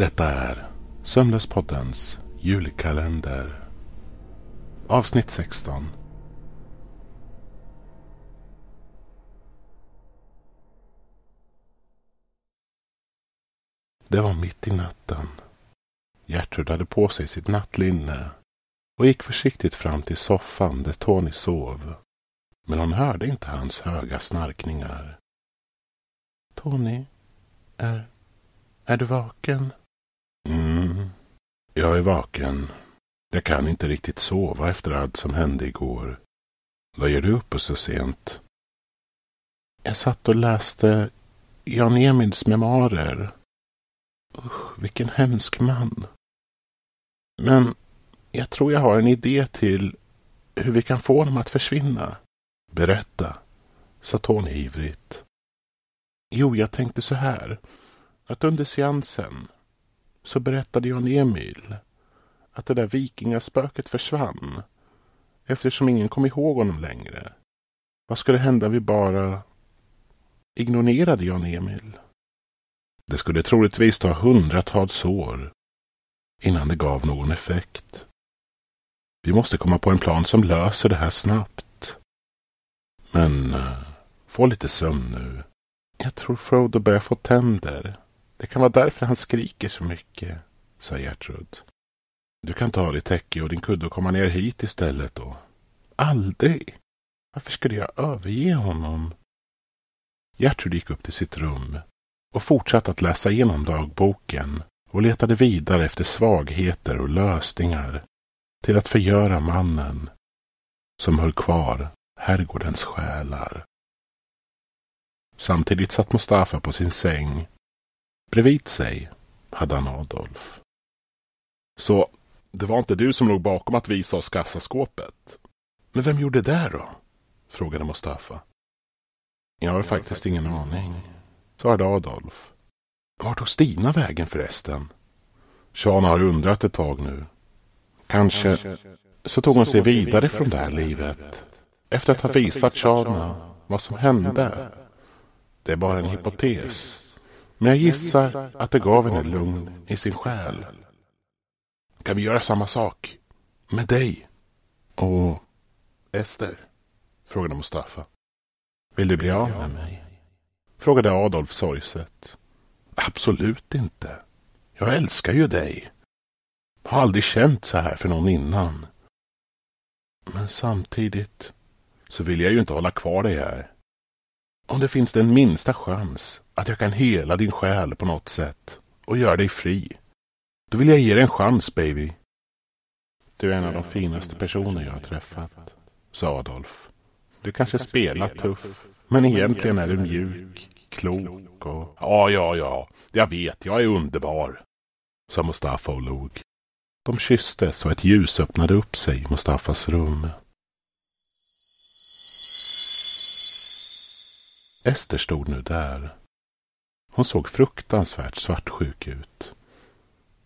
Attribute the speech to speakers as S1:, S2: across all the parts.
S1: Detta är Sömnlöspoddens julkalender. Avsnitt 16. Det var mitt i natten. Gertrud hade på sig sitt nattlinne och gick försiktigt fram till soffan där Tony sov. Men hon hörde inte hans höga snarkningar. Tony, är, är du vaken? Jag är vaken. Jag kan inte riktigt sova efter allt som hände igår. Vad gör du uppe så sent? Jag satt och läste Jan Emils memoarer. Usch, vilken hemsk man. Men jag tror jag har en idé till hur vi kan få honom att försvinna. Berätta, sa Tony ivrigt. Jo, jag tänkte så här. Att under seansen så berättade Jan Emil att det där vikingaspöket försvann eftersom ingen kom ihåg honom längre. Vad skulle hända om vi bara ignorerade Jan Emil? Det skulle troligtvis ta hundratals år innan det gav någon effekt. Vi måste komma på en plan som löser det här snabbt. Men eh, få lite sömn nu. Jag tror Frodo börjar få tänder. Det kan vara därför han skriker så mycket, sa Gertrud. Du kan ta ditt täcke och din kudde och komma ner hit istället då. Aldrig! Varför skulle jag överge honom? Gertrud gick upp till sitt rum och fortsatte att läsa igenom dagboken och letade vidare efter svagheter och lösningar till att förgöra mannen som höll kvar herrgårdens själar. Samtidigt satt Mustafa på sin säng. Bredvid sig hade han Adolf. Så det var inte du som låg bakom att visa oss kassaskåpet? Men vem gjorde det då? frågade Mustafa. Jag har faktiskt ingen aning, svarade Adolf. Vart tog Stina vägen förresten? Shana har undrat ett tag nu. Kanske så tog hon sig vidare från det här livet efter att ha visat Shana vad som hände. Det är bara en hypotes. Men jag gissar att det gav henne lugn i sin själ. Kan vi göra samma sak? Med dig? Och Ester? Frågade Mustafa. Vill du bli av med mig? Frågade Adolf sorgset. Absolut inte. Jag älskar ju dig. Har aldrig känt så här för någon innan. Men samtidigt så vill jag ju inte hålla kvar dig här. Om det finns den minsta chans att jag kan hela din själ på något sätt och göra dig fri, då vill jag ge dig en chans, baby. Du är en av de finaste personer jag har träffat, sa Adolf. Du kanske spelar tuff, men egentligen är du mjuk, klok och... Ja, ja, ja, jag vet, jag är underbar, sa Mustafa och log. De kysstes och ett ljus öppnade upp sig i Mustafas rum. Ester stod nu där. Hon såg fruktansvärt svartsjuk ut.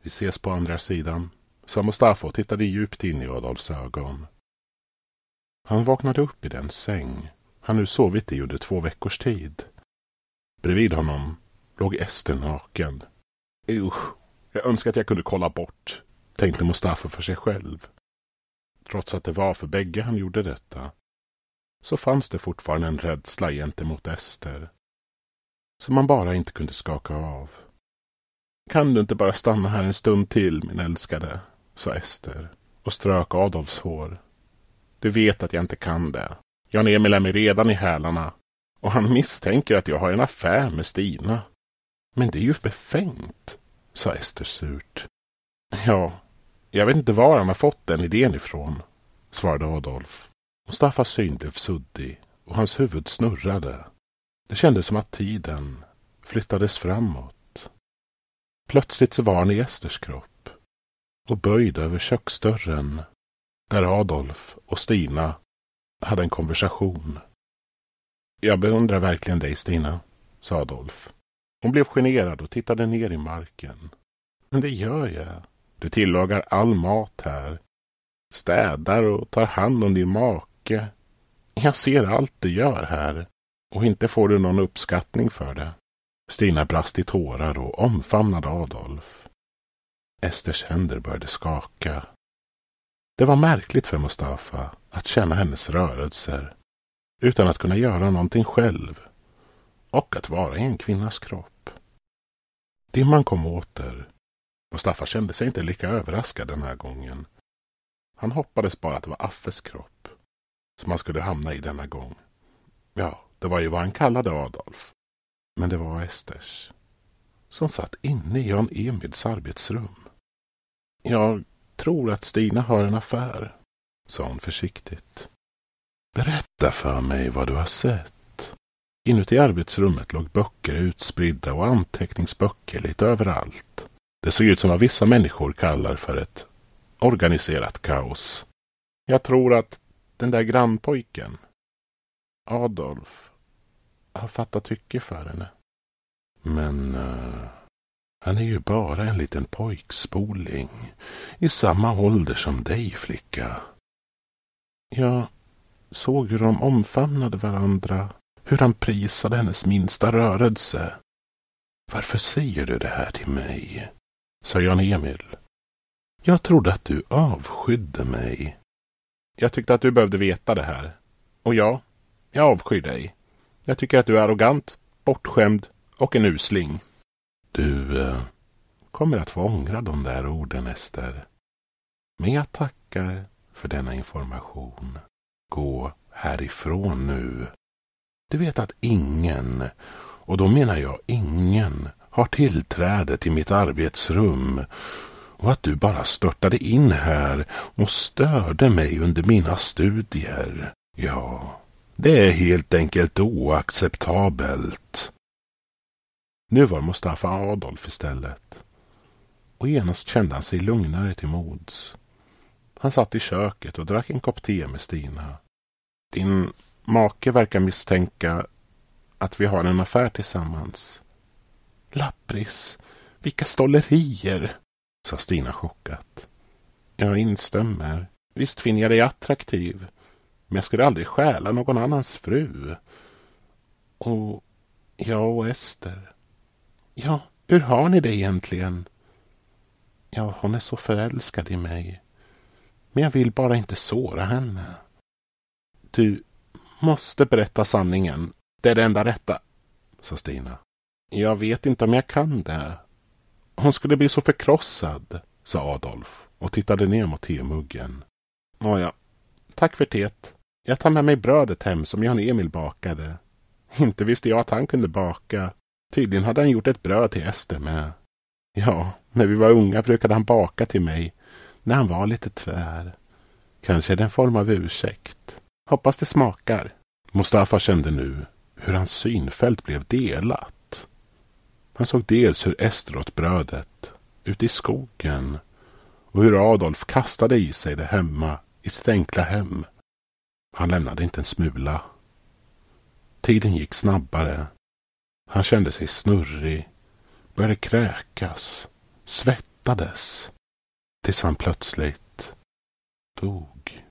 S1: Vi ses på andra sidan, sa Mustafa och tittade djupt in i Adolfs ögon. Han vaknade upp i den säng han nu sovit i under två veckors tid. Bredvid honom låg Ester naken. Usch, jag önskar att jag kunde kolla bort, tänkte Mustafa för sig själv. Trots att det var för bägge han gjorde detta så fanns det fortfarande en rädsla gentemot Ester som man bara inte kunde skaka av. Kan du inte bara stanna här en stund till, min älskade, sa Ester och strök Adolfs hår. Du vet att jag inte kan det. Jan-Emil är mig redan i hälarna och han misstänker att jag har en affär med Stina. Men det är ju befängt, sa Ester surt. Ja, jag vet inte var han har fått den idén ifrån, svarade Adolf. Mustafas syn blev suddig och hans huvud snurrade. Det kändes som att tiden flyttades framåt. Plötsligt så var han i Esters kropp och böjd över köksdörren där Adolf och Stina hade en konversation. Jag beundrar verkligen dig, Stina, sa Adolf. Hon blev generad och tittade ner i marken. Men det gör jag. Du tillagar all mat här. Städar och tar hand om din make. Jag ser allt du gör här. Och inte får du någon uppskattning för det. Stina brast i tårar och omfamnade Adolf. Esters händer började skaka. Det var märkligt för Mustafa att känna hennes rörelser utan att kunna göra någonting själv och att vara i en kvinnas kropp. Dimman kom åter. Mustafa kände sig inte lika överraskad den här gången. Han hoppades bara att det var Affes kropp som han skulle hamna i denna gång. Ja, det var ju vad han kallade Adolf. Men det var Esters. Som satt inne i Jan Emids arbetsrum. Jag tror att Stina har en affär, sa hon försiktigt. Berätta för mig vad du har sett. Inuti arbetsrummet låg böcker utspridda och anteckningsböcker lite överallt. Det såg ut som vad vissa människor kallar för ett organiserat kaos. Jag tror att den där grannpojken, Adolf, har fattat tycke för henne. Men uh, han är ju bara en liten pojkspoling i samma ålder som dig, flicka. Jag såg hur de omfamnade varandra, hur han prisade hennes minsta rörelse. Varför säger du det här till mig? sa Jan-Emil. Jag trodde att du avskydde mig. Jag tyckte att du behövde veta det här. Och ja, jag avskyr dig. Jag tycker att du är arrogant, bortskämd och en usling. Du eh, kommer att få ångra de där orden, Ester. Men jag tackar för denna information. Gå härifrån nu. Du vet att ingen, och då menar jag ingen, har tillträde till mitt arbetsrum och att du bara störtade in här och störde mig under mina studier. Ja, det är helt enkelt oacceptabelt. Nu var Mustafa Adolf istället. Och genast kände han sig lugnare till mods. Han satt i köket och drack en kopp te med Stina. Din make verkar misstänka att vi har en affär tillsammans. Lappris, vilka stollerier, sa Stina chockat. Jag instämmer. Visst finner jag dig attraktiv. Men jag skulle aldrig stjäla någon annans fru. Och jag och Ester. Ja, hur har ni det egentligen? Ja, hon är så förälskad i mig. Men jag vill bara inte såra henne. Du måste berätta sanningen. Det är det enda rätta, sa Stina. Jag vet inte om jag kan det. Hon skulle bli så förkrossad, sa Adolf och tittade ner mot temuggen. Nåja, tack för teet. Jag tar med mig brödet hem som Jan-Emil bakade. Inte visste jag att han kunde baka. Tydligen hade han gjort ett bröd till Ester med. Ja, när vi var unga brukade han baka till mig när han var lite tvär. Kanske är det en form av ursäkt. Hoppas det smakar. Mustafa kände nu hur hans synfält blev delat. Han såg dels hur Ester åt brödet ute i skogen och hur Adolf kastade i sig det hemma i sitt enkla hem. Han lämnade inte en smula. Tiden gick snabbare. Han kände sig snurrig, började kräkas, svettades. Tills han plötsligt dog.